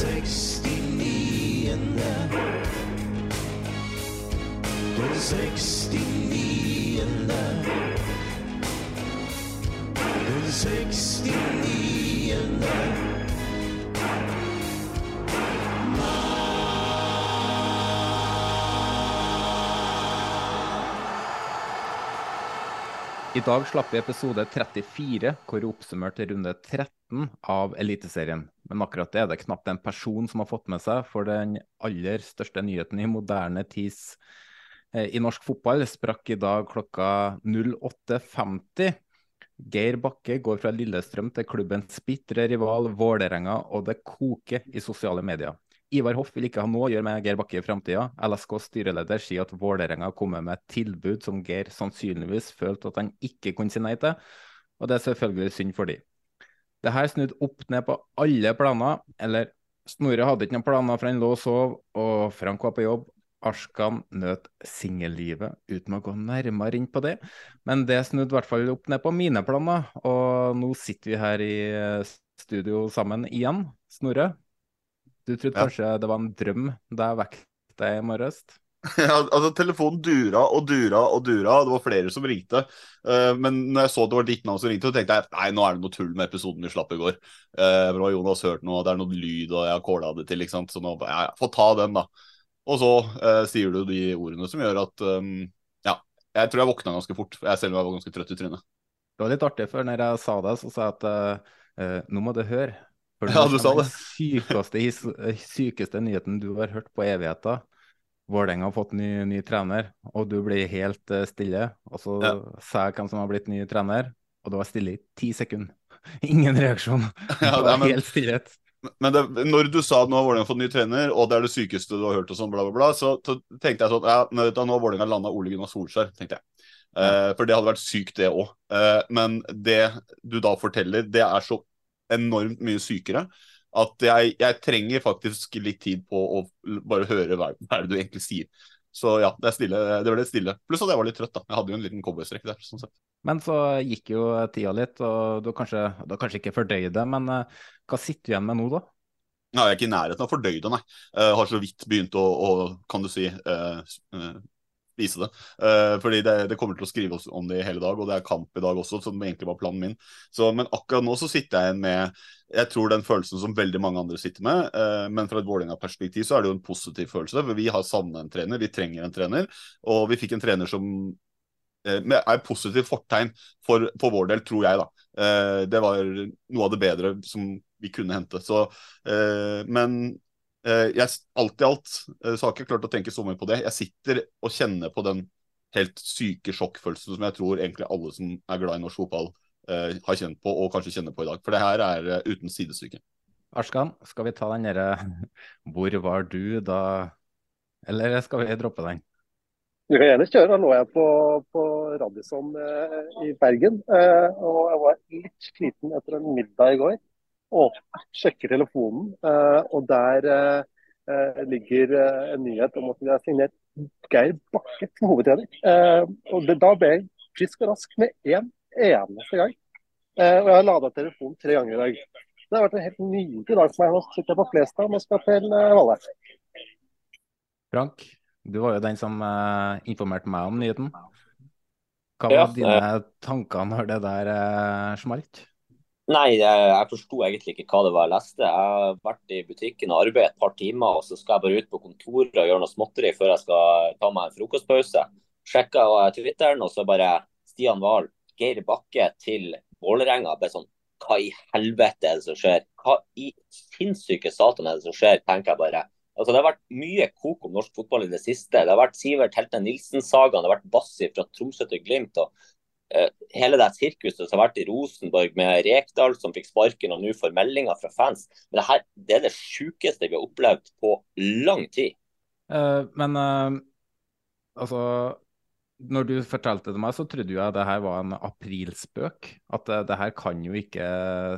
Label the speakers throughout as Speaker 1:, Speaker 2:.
Speaker 1: I dag slapp vi episode 34, hvor vi oppsummerte runde 13 av Eliteserien. Men akkurat det er det knapt en person som har fått med seg, for den aller største nyheten i moderne tids eh, i norsk fotball sprakk i dag klokka 08.50. Geir Bakke går fra Lillestrøm til klubbens bitre rival Vålerenga, og det koker i sosiale medier. Ivar Hoff vil ikke ha noe å gjøre med Geir Bakke i framtida. LSKs styreleder sier at Vålerenga kommer med et tilbud som Geir sannsynligvis følte at han ikke kunne si nei til, og det er selvfølgelig synd for de. Det her snudde opp ned på alle planer, eller Snorre hadde ikke noen planer for han lå og sov, og Frank var på jobb. Arskan nøt singellivet, uten å gå nærmere inn på det. Men det snudde i hvert fall opp ned på mine planer, og nå sitter vi her i studio sammen igjen. Snorre, du trodde
Speaker 2: Ja.
Speaker 1: kanskje det var en drøm da jeg vekket deg i morges?
Speaker 2: Ja, altså Telefonen dura og dura og dura. Det var flere som ringte. Uh, men når jeg så det var ditt navn som ringte, så tenkte jeg nei, nå er det noe tull med episoden vi slapp i går. Uh, da har Jonas hørt noe, det er noe lyd, og jeg har kåla det til. ikke sant? Så nå ja, få ta den, da. Og så uh, sier du de ordene som gjør at um, Ja, jeg tror jeg våkna ganske fort. Jeg selv om jeg var ganske trøtt i trynet.
Speaker 1: Det var litt artig, for når jeg sa det, så sa jeg at eh, nå må du høre. For
Speaker 2: Ja, du sa det.
Speaker 1: den Sykeste, sykeste nyheten du har hørt på evigheter. Vålerenga har fått ny, ny trener, og du blir helt eh, stille. Og så
Speaker 2: Ja.
Speaker 1: sa jeg hvem som har blitt ny trener, og det var stille i ti sekunder. Ingen reaksjon.
Speaker 2: Ja,
Speaker 1: det var
Speaker 2: men-
Speaker 1: helt stillhet.
Speaker 2: Men det, når du sa at nå har Vålerenga fått ny trener, og det er det sykeste du har hørt, og sånn, bla, bla, bla, så, tenkte jeg sånn ja, Nå har Vålerenga landa Ole Gunnar Solskjær, tenkte jeg. Uh, for det hadde vært sykt, det òg. men det du da forteller, det er så enormt mye sykere at jeg, jeg trenger faktisk litt tid på å bare høre hva, hva er det du egentlig sier. Så ja, det stille. Det ble stille. Pluss at jeg var litt trøtt, da. Jeg hadde jo en liten cowboystrekk der. sånn sett.
Speaker 1: Men så gikk jo tida litt, og du har kanskje, du har kanskje ikke fordøyd det, men eh, hva sitter du igjen med nå, da?
Speaker 2: Nei, jeg er ikke i nærheten av det, nei. Jeg har så vidt begynt å, å kan du si, uh, eh, vise det. Uh, fordi det, det kommer til å skrive om det i hele dag, og det er kamp i dag også, som egentlig var planen min. Så, men akkurat nå så sitter jeg igjen med jeg tror den følelsen som veldig mange andre sitter med. Uh, men fra et Vålerenga-perspektiv så er det jo en positiv følelse, for vi har savna en trener. Vi trenger en trener, og vi fikk en trener som uh, er positivt fortegn for, for vår del, tror jeg, da. Uh, det var noe av det bedre som vi kunne hente. Så, men jeg, alt i alt eh, så har jeg ikke klart å tenke så mye på det. Jeg sitter og kjenner på den helt syke sjokkfølelsen som jeg tror egentlig alle som er glad i norsk fotball, eh, har kjent på, og kanskje kjenner på i dag. For det her er uh, uten sidestykke.
Speaker 1: Arskan, skal vi ta den derre Hvor var du da Eller skal vi droppe den?
Speaker 3: Du kan gjerne kjøre. Da lå jeg på, på Radisson eh, i Bergen. Eh, og jeg var litt sliten etter en middag i går. Åpner, sjekker telefonen, eh, og der eh, eh, ligger en nyhet om at vi har signert Geir Bakke som hovedtrener. Eh, og det, da ble jeg frisk og rask med én eneste gang. Eh, og jeg har lada telefonen tre ganger i dag. Det har vært en helt nydelig dag for meg. Nå sitter jeg på Flestad og skal til Valle.
Speaker 1: Frank, du var jo den som informerte meg om nyheten. Hva var dine tanker når det der eh, smalt?
Speaker 4: Nei, jeg, jeg forsto egentlig ikke hva det var jeg leste. Jeg har vært i butikken og arbeidet et par timer, og så skal jeg bare ut på kontoret og gjøre noe småtteri før jeg skal ta meg en frokostpause. Sjekka Twitteren, og så bare Stian Wahl, Geir Bakke til Vålerenga. Bare sånn, hva i helvete er det som skjer? Hva i sinnssyke satan er det som skjer, tenker jeg bare. Altså, Det har vært mye kok om norsk fotball i det siste. Det har vært Sivert Helte Nilsen-sagaen, det har vært Bassi fra Tromsø til Glimt. og Hele det sirkuset som har vært i Rosenborg med Rekdal som fikk sparken og nå får meldinger fra fans. Men det, her, det er det sjukeste vi har opplevd på lang tid.
Speaker 1: Uh, men uh, altså når du fortalte det meg, så trodde jeg det her var en aprilspøk. At det, det her kan jo ikke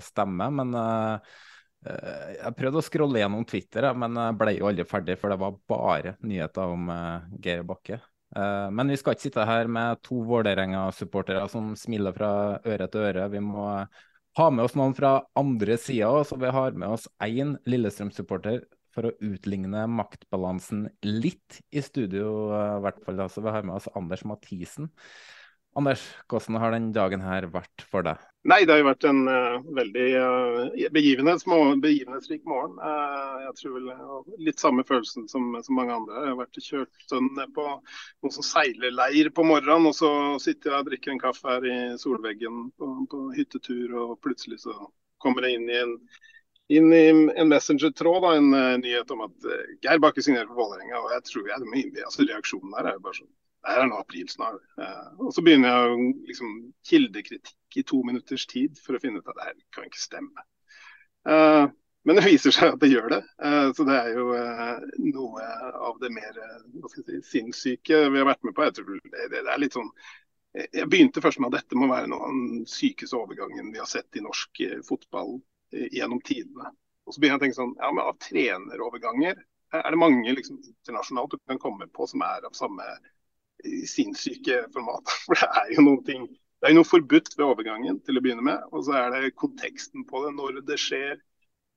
Speaker 1: stemme. Men uh, jeg prøvde å scrolle gjennom Twitter, men jeg ble jo aldri ferdig, for det var bare nyheter om uh, Geir Bakke. Uh, men vi skal ikke sitte her med to Vålerenga-supportere som smiler fra øre til øre. Vi må ha med oss noen fra andre sida, så vi har med oss én Lillestrøm-supporter for å utligne maktbalansen litt i studio, eh, i hvert fall. Så vi har med oss Anders Mathisen. Anders, hvordan har den dagen her vært for deg?
Speaker 5: Nei, Det har jo vært en uh, veldig uh, begivenhetsrik morgen. Uh, jeg tror vel Litt samme følelsen som, som, mange andre. Jeg har vært kjørt sånn på noen som seilerleir på morgenen, og så sitter jeg og drikker en kaffe her i solveggen på, på hyttetur, og plutselig så kommer jeg inn i en inn i en messengertråd en nyhet om at Geir Bakke signerer for Vålerenga. Og jeg tror jeg, det altså, reaksjonen her er jo bare sånn Det er nå april snart. Uh, og så begynner jeg å liksom, kildekritikk i to minutters tid for å finne ut at det her kan ikke stemme. men det viser seg at det gjør det. så det er jo noe av det mer si, sinnssyke vi har vært med på. Jeg tror det, det, er litt sånn jeg begynte først med at dette må være noe av den sykeste overgangen vi har sett i norsk fotball gjennom tidene. Og så begynner jeg å tenke sånn, ja, men Av treneroverganger er det mange liksom, internasjonalt du kan komme på som er av samme sinnssyke format. For det er jo noen ting det er noe forbudt ved overgangen til å begynne med. Og så er det konteksten på det, når det skjer.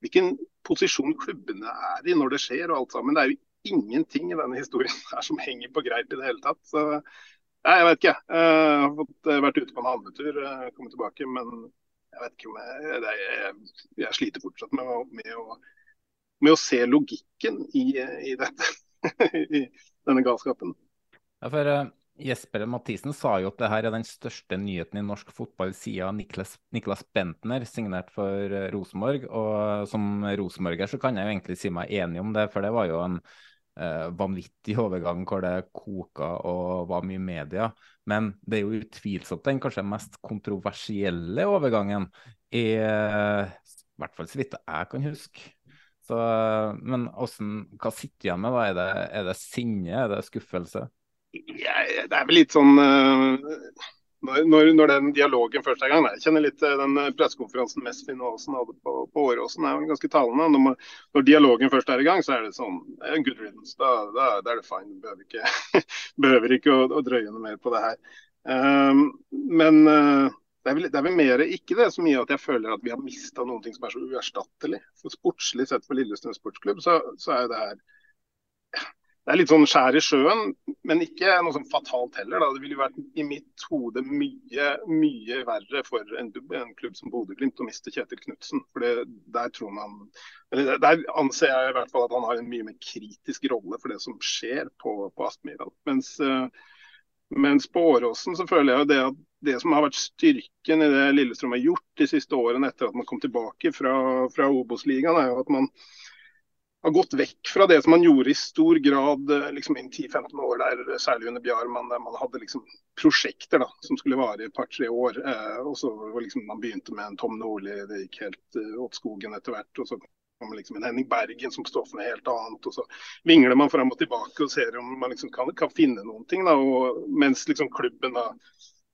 Speaker 5: Hvilken posisjon klubbene er i når det skjer og alt sammen. Det er jo ingenting i denne historien her som henger på greip i det hele tatt. Så nei, jeg vet ikke. Jeg har fått vært ute på en handletur, kommet tilbake. Men jeg vet ikke om jeg, jeg, jeg sliter fortsatt med, med, å, med, å, se logikken i, i dette. I denne galskapen.
Speaker 1: Ja, for uh, Jesper Mathisen sa jo at det her er den største nyheten i norsk fotball siden Niklas, Niklas Bentner signert for uh, Rosenborg. Og som rosenborger så kan jeg jo egentlig si meg enig om det, for det var jo en uh, vanvittig overgang hvor det koka og var mye media. Men det er jo utvilsomt den kanskje mest kontroversielle overgangen, i, i hvert fall så vidt jeg kan huske. Så, men hvordan, hva sitter du igjen med? da? Er det, er det sinne, er det skuffelse?
Speaker 5: Ja, det er vel litt sånn uh når, når, den dialogen først er i gang. Jeg kjenner litt eh, den eh, pressekonferansen Mesfin Aasen hadde på, på Åråsen er jo ganske talende. Når, når, dialogen først er i gang, så er det sånn good riddance. Da, da, da, er det fine. Behøver ikke, behøver ikke å, å, drøye noe mer på det her. Um, men uh, det, er vel, det er vel mer ikke det så mye at jeg føler at vi har mista ting som er så uerstattelig. For Sportslig sett for Lillestrøm sportsklubb så, så er det her det er litt sånn skjær i sjøen, men ikke noe sånn fatalt heller. Da. Det ville jo vært i mitt hode mye mye verre for en, en klubb som Bodø-Glimt å miste Kjetil Knutsen. For det, der man, der anser jeg i hvert fall at han har en mye mer kritisk rolle for det som skjer på, på Aspmyra. Mens, uh, mens på Åråsen så føler jeg jo det at det som har vært styrken i det Lillestrøm har gjort de siste årene etter at man kom tilbake fra, fra Obos-ligaen, er jo at man har gått vekk fra det som man gjorde i stor grad eh, liksom i 10-15 år, der, særlig under Bjarmann, der man hadde liksom prosjekter da, som skulle vare et par-tre år. Eh, og så liksom, Man begynte med en Tom Nordli, det gikk helt eh, åt skogen etter hvert. og så kom liksom en Henning Bergen som står for noe helt annet. og Så vingler man fram og tilbake og ser om man liksom kan, kan finne noen ting. Da, og, mens liksom klubben da,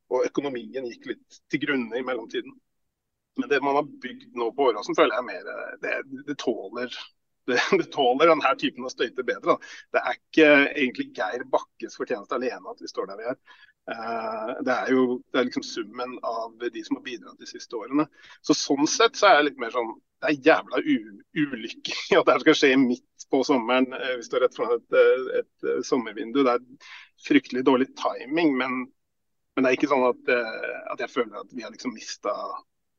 Speaker 5: og økonomien gikk litt til grunne i mellomtiden. Men det man har bygd nå på Åråsen, føler jeg mer det, det tåler det, det, tåler denne typen av støyter bedre. Da. Det er ikke egentlig Geir Bakkes fortjeneste alene at vi står der vi er. Uh, det er jo det er liksom summen av de som har bidratt de siste årene. Så Sånn sett så er jeg litt mer sånn Det er jævla ulykke at det skal skje midt på sommeren. Uh, vi står rett foran et, et, et, sommervindu. Det er fryktelig dårlig timing, men Men det er ikke sånn at, at jeg føler at vi har liksom mista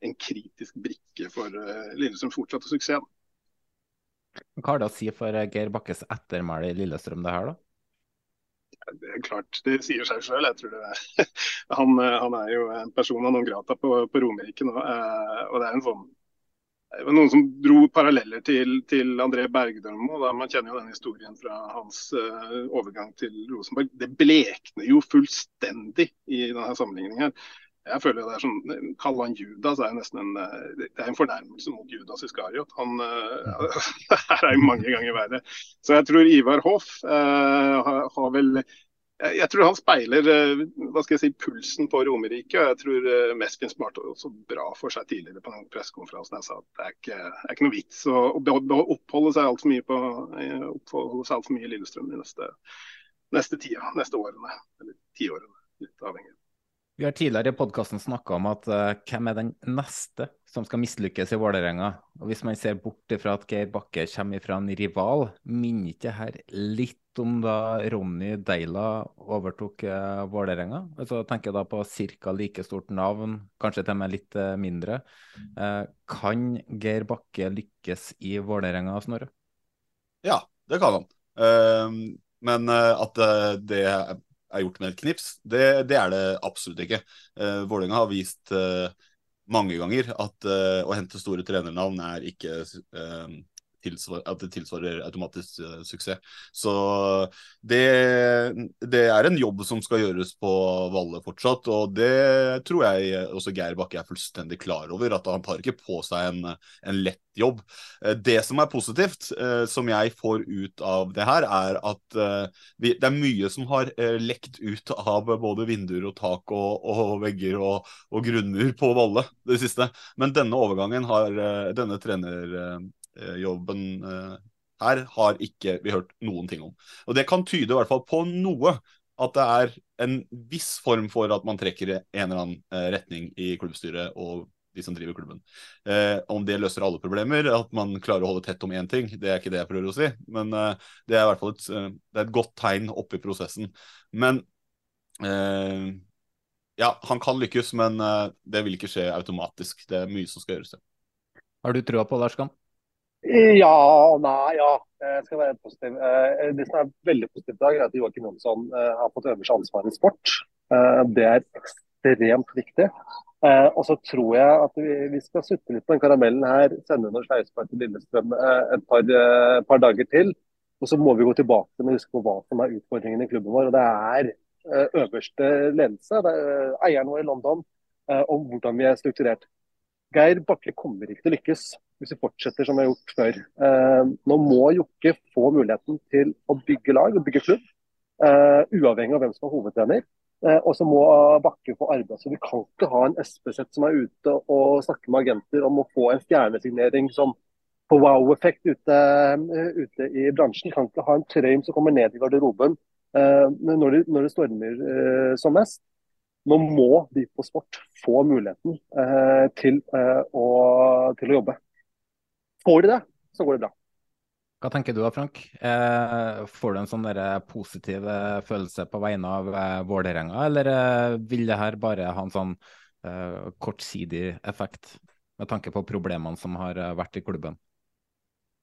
Speaker 5: en kritisk brikke for Lillestrøms fortsatte suksess.
Speaker 1: Hva har det å si for Geir Bakkes ettermæle i Lillestrøm, det her, da?
Speaker 5: Det er klart, det sier seg sjøl. Han, han, er jo en person av noen grata på, på Romerike nå. og det er en sånn det var noen som dro paralleller til, til André Bergdølmo. Man kjenner jo den historien fra hans uh, overgang til Rosenborg. Det blekner jo fullstendig i denne sammenligningen her. Jeg føler jo det er sånn, Kalle han Judas er jo nesten en, eh, det er en fornærmelse mot Judas Iskariot. Han uh, her er jo mange ganger verre. Så jeg tror Ivar Hoff eh, har, vel jeg tror han speiler eh, hva skal jeg si, pulsen på Romerike. og Jeg tror eh, Mespin smarte også bra for seg tidligere på den pressekonferansen. Jeg sa at det er ikke, det er ikke noe vits å, oppholde seg altfor mye eh, alt for mye i Lillestrøm de neste, neste tida, neste årene. Eller tiårene, litt avhengig.
Speaker 1: Vi har tidligere i podkasten snakka om at uh, hvem er den neste som skal mislykkes i Vålerenga? Og Hvis man ser bort fra at Geir Bakke kommer fra en rival, minner ikke her litt om da Ronny Deila overtok uh, Vålerenga? Altså, tenker jeg da på ca. like stort navn, kanskje til og med litt uh, mindre. Uh, kan Geir Bakke lykkes i Vålerenga, Snorre?
Speaker 2: Ja, det kan han. Uh, men at det er gjort med et knips. Det, det er det absolutt ikke. Uh, Vålerenga har vist uh, mange ganger at uh, å hente store trenernavn er ikke uh, at det tilsvarer automatisk uh, suksess. Så det, det, er en jobb som skal gjøres på Valle fortsatt, og det tror jeg også Geir Bakke er fullstendig klar over. At han tar ikke på seg en, en lett jobb. Uh, det som er positivt, uh, som jeg får ut av det her, er at vi, det er mye som har lekt ut av både vinduer og tak og, og vegger og, og grunnmur på Valle det siste. Men denne overgangen har denne trener Eh, jobben eh, her har ikke vi hørt noen ting om. Og Det kan tyde i hvert fall på noe. At det er en viss form for at man trekker en eller annen eh, retning i klubbstyret og de som driver klubben. Eh, om det løser alle problemer, at man klarer å holde tett om én ting, det er ikke det jeg prøver å si. Men eh, det er i hvert fall et, et godt tegn oppi prosessen. Men eh, ja, han kan lykkes, men det vil ikke skje automatisk. Det er mye som skal gjøres.
Speaker 1: Har du trua på Lars Kamp?
Speaker 3: Ja og nei, ja. Jeg skal være positiv. Eh, det som er veldig positivt i dag, er at Joakim Jonsson eh, har fått øverste ansvar i sport. Eh, det er ekstremt viktig. Og så tror jeg at vi skal sutte litt på den karamellen her, sende noen sleivspark til Lillestrøm et par, par, dager til. Og så må vi gå tilbake og huske på hva som er utfordringen i klubben vår. og Det er øverste ledelse. Det er eieren vår i London om hvordan vi er strukturert. Geir Bakke kommer ikke til å lykkes hvis vi fortsetter som vi har gjort før. Eh, nå må Jokke få muligheten til å bygge lag og bygge klubb, eh, uavhengig av hvem som er hovedtrener. Eh, og så må Bakke få arbeid. Så Vi kan ikke ha en Espeseth som er ute og snakker med agenter om å få en stjernesignering som på wow-effekt ute, ute, i bransjen. Kan ikke ha en trøym som kommer ned i garderoben når det, når det stormer som mest. Nå må de på sport få muligheten eh, til, eh, å, til, å, jobbe. Får de det, så går det bra.
Speaker 1: Hva tenker du da, Frank? Eh, får du en sånn positiv eh, følelse på vegne av eh, Vålerenga, eller eh, vil det her bare ha en sånn eh, kortsidig effekt med tanke på problemene som har eh, vært i klubben?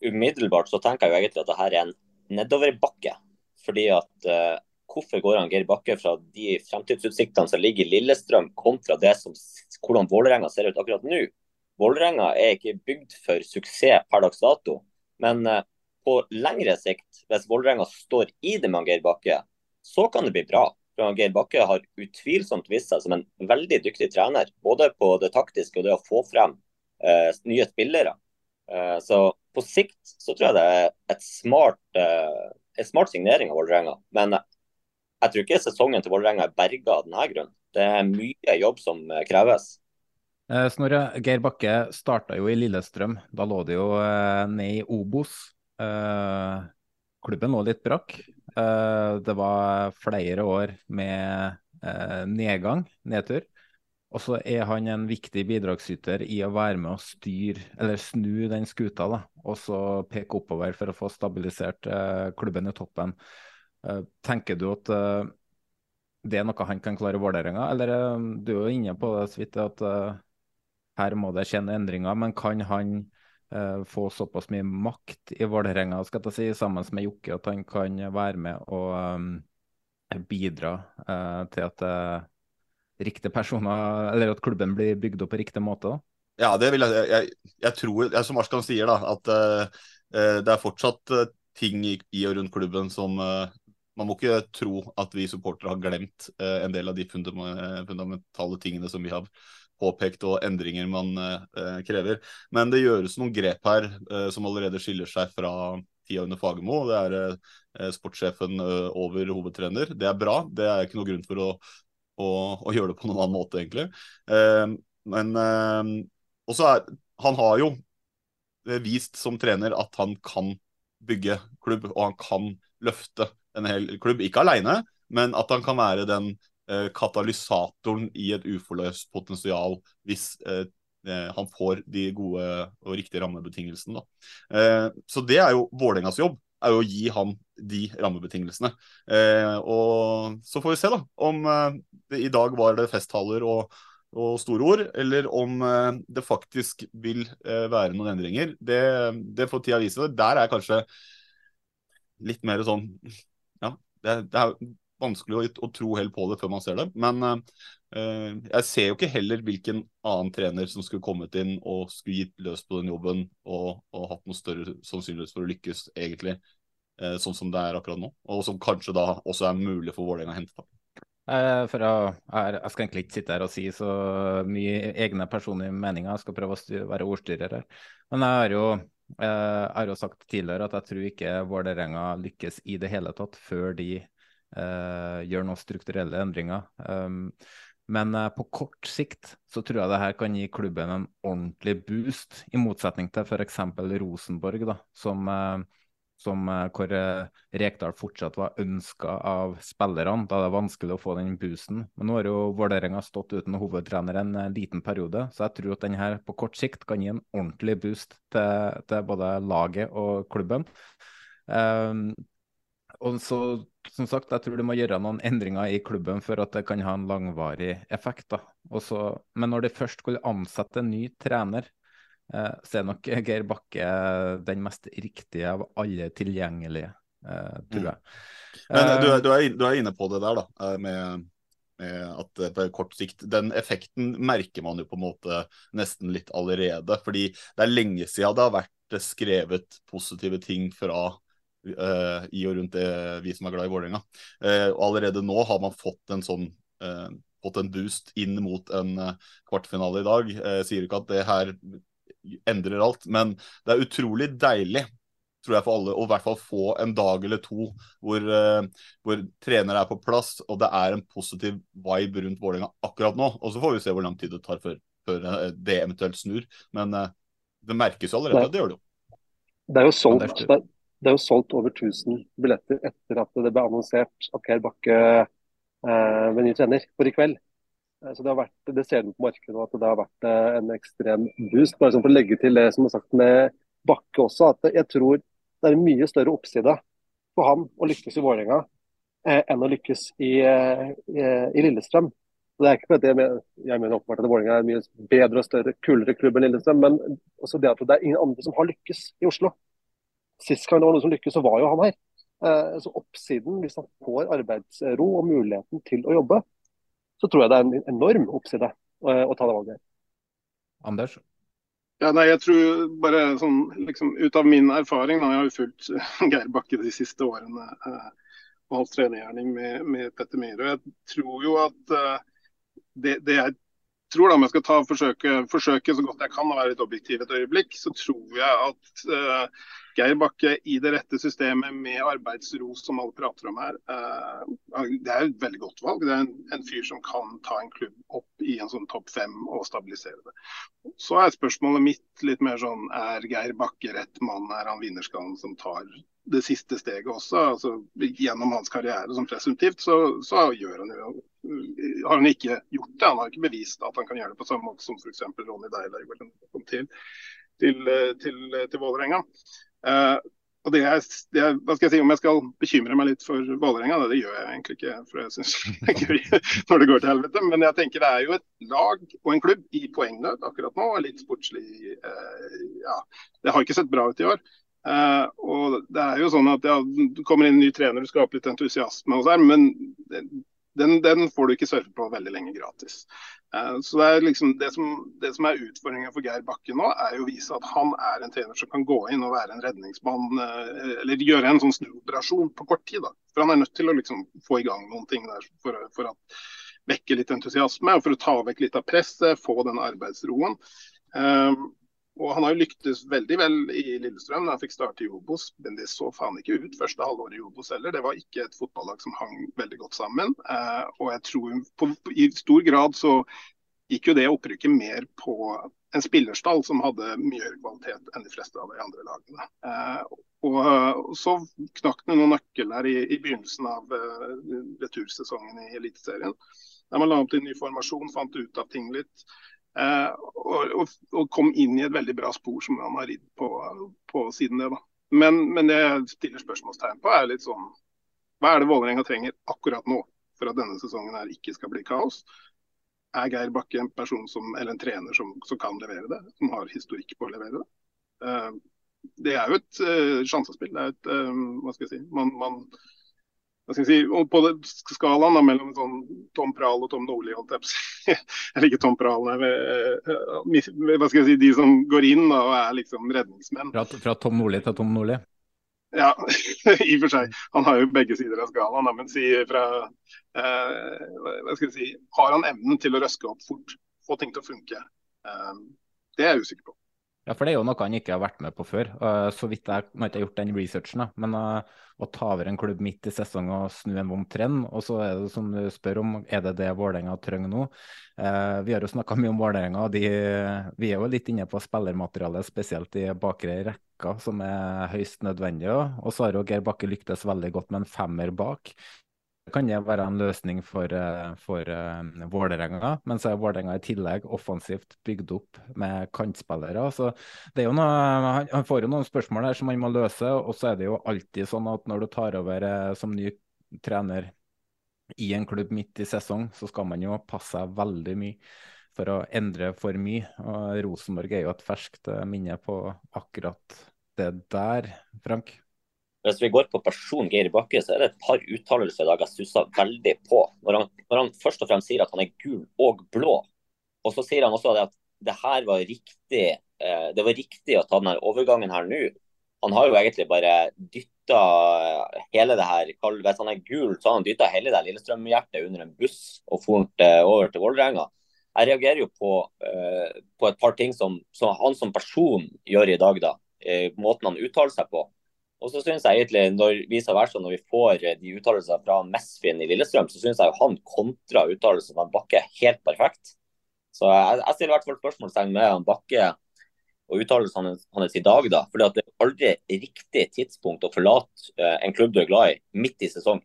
Speaker 4: Umiddelbart så tenker jeg jo egentlig at dette er en nedoverbakke. Fordi at hvorfor går han Geir Bakke fra de fremtidsutsiktene som ligger i Lillestrøm, kontra det som, hvordan Vålerenga ser ut akkurat nå? Vålerenga er ikke bygd for suksess per dags dato. Men eh, på lengre sikt, hvis Vålerenga står i det med Geir Bakke, så kan det bli bra. Geir Bakke har utvilsomt vist seg som en veldig dyktig trener. Både på det taktiske og det å få frem eh, nye spillere. Eh, så på sikt så tror jeg det er et smart, eh, et smart signering av Vålerenga. Men jeg tror ikke sesongen til Vålerenga er berga av denne grunn. Det er mye jobb som eh, kreves.
Speaker 1: Eh, Snorre, Geir Bakke starta jo i Lillestrøm. Da lå det jo eh, ned i Obos. Eh, klubben lå litt brakk. det var flere år med nedgang, nedtur. Og så er han en viktig bidragsyter i å være med å styre, eller snu den skuta, da, og så peke oppover for å få stabilisert klubben i toppen. Tenker du at det er noe han kan klare i Vålerenga? Eller um, du er jo inne på det så vidt at uh, her må det skje endringer, men kan han uh, få såpass mye makt i Vålerenga skal jeg si, sammen med Jokke at han kan være med og bidra uh, til at riktige personer, eller at klubben blir bygd opp på riktig måte? da?
Speaker 2: Ja, det vil jeg Jeg, jeg tror, jeg, som Arskan sier, da, at det er fortsatt ting i, i, og rundt klubben som man må ikke tro at vi supportere har glemt eh, en del av de fundamentale tingene som vi har påpekt og endringer man eh, krever. Men det gjøres noen grep her eh, som allerede skiller seg fra tida under Fagermo. Det er eh, sportssjefen eh, over hovedtrener. Det er bra. Det er ikke noe grunn for å, å, å gjøre det på noen annen måte, egentlig. Eh, men også er Han har jo vist som trener at han kan bygge klubb, og han kan løfte en hel klubb. Ikke alene, men at han kan være den eh, katalysatoren i et uforløst potensial hvis eh, eh, han får de gode og riktige rammebetingelsene. Så det er jo Vålerengas jobb, er jo å gi han de rammebetingelsene. Og så får vi se da, om det i dag var det festtaler og og store ord, eller om det faktisk vil være noen endringer. Det, det får tida vise. Der er kanskje litt mer sånn det, det er vanskelig å, å, tro helt på det før man ser det. Men uh, jeg ser jo ikke heller hvilken annen trener som skulle kommet inn og skulle gitt løs på den jobben og, og hatt noe større sannsynlighet for å lykkes, egentlig, uh, sånn som det er akkurat nå. Og som kanskje da også er mulig for Vålerenga å hente.
Speaker 1: for å, jeg, skal egentlig ikke sitte her og si så mye egne personlige meninger, jeg skal prøve å være ordstyrer her. Men jeg har jo jeg har jo sagt tidligere at jeg tror ikke Vålerenga lykkes i det hele tatt før de uh, gjør noen strukturelle endringer. Um, men uh, på kort sikt så tror jeg det her kan gi klubben en ordentlig boost, i motsetning til f.eks. Rosenborg, da, som uh, som, eh, hvor eh, Rekdal fortsatt var ønska av spillerne. Da er det vanskelig å få den boosten. Men nå har jo Vålerenga stått uten hovedtrener en eh, liten periode, så jeg tror at den her på kort sikt kan gi en ordentlig boost til, til både laget og klubben. Um, og så, som sagt, jeg tror du må gjøre noen endringer i klubben for at det kan ha en langvarig effekt. da. Også, men når de først skulle ansette en ny trener, Eh, så er nok Geir Bakke den mest riktige av alle tilgjengelige, eh, tror jeg.
Speaker 2: Mm. Men du, du, er, du, er, inne på det der, da, eh, med, at på kort sikt Den effekten merker man jo på en måte nesten litt allerede. Fordi det er lenge siden det har vært skrevet positive ting fra uh, i og rundt det, vi som er glad i Vålerenga. Uh, allerede nå har man fått en sånn uh, fått en boost inn mot en kvartfinale i dag. Jeg sier ikke at det her endrer alt. Men det er utrolig deilig tror jeg for alle, å i hvert fall få en dag eller to hvor, uh, hvor trener er på plass og det er en positiv vibe rundt Vålerenga akkurat nå. Og så får vi se hvor lang tid det tar før, før uh, det eventuelt snur. Men uh, det merkes allerede. Det, det gjør det jo.
Speaker 3: Det er jo solgt, det, det er jo solgt over 1000 billetter etter at det ble annonsert at Geir Bakke eh, ble ny trener for i kveld. Eh, så Det, vært, det ser vi på markedet at det har vært eh, en ekstrem boost. Bare sånn for å legge til det som er sagt med Bakke også, at jeg tror det er en mye større oppside for han å lykkes i Vålerenga eh, enn å lykkes i, i, i Lillestrøm. Det er ikke fordi jeg mener, jeg mener åpenbart at Vålerenga er en mye bedre og større, kulere klubb enn Lillestrøm, men også det at det er ingen andre som har lykkes i Oslo. Sist gang det var noen som lykkes, så var jo han her. Så oppsiden, hvis han får arbeidsro og muligheten til å jobbe, så tror jeg det er en enorm oppside eh, å ta det valget.
Speaker 1: Anders?
Speaker 5: Ja, nei, jeg tror bare sånn, liksom, Ut av min erfaring, da, jeg har jo fulgt Geir Bakke de siste årene eh, og hans trenergjerning med, med Petter Myhre. Jeg tror jo at eh, det, det, jeg tror da, om jeg skal ta forsøke, forsøke så godt jeg kan å være litt objektiv et øyeblikk, så tror jeg at uh, Geir Bakke i det rette systemet med arbeidsro, som alle prater om her, uh, det er et veldig godt valg. Det er en, en, fyr som kan ta en klubb opp i en sånn topp fem og stabilisere det. Så er spørsmålet mitt litt mer sånn, er Geir Bakke rett mann? Er han vinnerskallen som tar det siste steget også. altså Gjennom hans karriere som presumptivt, så, så gjør han jo, har han ikke gjort det. Han har ikke bevist at han kan gjøre det på samme måte som f.eks. Ronny Deiler kom til, til, til, til Vålerenga. Eh, og det er, det er, hva skal jeg si, Om jeg skal bekymre meg litt for Vålerenga, det, det gjør jeg egentlig ikke. for jeg synes det er gøy når det går til helvete. Men jeg tenker det er jo et lag og en klubb i poengnød akkurat nå. Litt sportslig eh, ja, Det har ikke sett bra ut i år. Uh, og det er jo sånn at ja, Du kommer inn en ny trener, du skaper litt entusiasme, og her, men den, den, får du ikke surfe på veldig lenge gratis. Uh, så det, er liksom det, som, det som er utfordringen for Geir Bakke nå, er jo å vise at han er en trener som kan gå inn og være en redningsmann, uh, eller gjøre en sånn snuoperasjon på kort tid. Da. For han er nødt til å liksom få i gang noen ting der for, for å vekke litt entusiasme, og for å ta vekk litt av presset, få den arbeidsroen. Uh, og Han har jo lyktes veldig vel i Lillestrøm han fikk starte i Obos, men det så faen ikke ut første halvåret i Obos heller. Det var ikke et fotballag som hang veldig godt sammen. Eh, og jeg tror på, I stor grad så gikk jo det opprykket mer på en spillerstall som hadde mye høyere kvalitet enn de fleste av de andre lagene. Eh, og, Så knakk det noen nøkler i, i begynnelsen av uh, retursesongen i Eliteserien. Der man la opp til ny formasjon, fant ut av ting litt. Eh, og, og, kom inn i et veldig bra spor som han har ridd på, på, siden det. da. Men, men, det jeg stiller spørsmålstegn på, er litt sånn Hva er det Vålerenga trenger akkurat nå for at denne sesongen her ikke skal bli kaos? Er Geir Bakke en person som, eller en trener som, som kan levere det? Som har historikk på å levere det? Uh, det er jo et uh, sjansespill. Det er et, uh, hva skal jeg si, man, man si, på skalaen da, mellom sånn Tom Prahl og Tom Nordli, eller ikke Tom Prahl, nei. hva skal jeg si, de som går inn da, og er liksom redningsmenn.
Speaker 1: Fra, fra Tom Nordli til Tom Nordli?
Speaker 5: Ja, i og for seg. Han har jo begge sider av skalaen. Da, men si fra eh, hva skal jeg si, Har han evnen til å røske opp fort, få ting til å funke? Eh, det er jeg usikker på.
Speaker 1: Ja, for det er jo noe han ikke har vært med på før. Uh, så vidt jeg har ikke gjort den researchen, da. men uh, å ta over en klubb midt i sesong og snu en vond trend, og så er det som du spør om, er det det Vålerenga trenger nå? Uh, vi har jo snakka mye om Vålerenga, og vi er jo litt inne på spillermaterialet, spesielt i bakre rekka, som er høyst nødvendig. Og så har jo Geir Bakke lyktes veldig godt med en femmer bak kan det være en løsning for, eh, for uh, Vålerenga. Men så er Vålerenga i tillegg offensivt bygd opp med kantspillere. Så det er jo noe, Han får jo noen spørsmål her som han må løse. Og så er det jo alltid sånn at når du tar over uh, som ny trener i en klubb midt i sesong, så skal man jo passe seg veldig mye for å endre for mye. Og Rosenborg er jo et ferskt minne på akkurat det der, Frank.
Speaker 4: Hvis vi går på personen Geir Bakke, så er det et par uttalelser i dag jeg stusser veldig på. Når han, når han, først og fremst sier at han er gul og blå, og så sier han også at det her var riktig, eh, det var riktig å ta denne overgangen her nå. Han har jo egentlig bare dytta hele det her Hvis han er gul, så har han dytta hele det Lillestrøm-hjertet under en buss og fort over til Vålerenga. Jeg reagerer jo på, uh, på, et par ting som, som, han som person gjør i dag, da. Måten han uttaler seg på. Og så synes jeg egentlig, når viser vært sånn, når vi får eh, de uttalelsene fra Mesfin i Lillestrøm, så synes jeg han kontra uttalelsene av Bakke helt perfekt. Så jeg, jeg stiller i hvert fall spørsmålstegn med han Bakke og uttalelsene hans i dag, da. For det er aldri riktig tidspunkt å forlate eh, en klubb du er glad i, midt i sesong.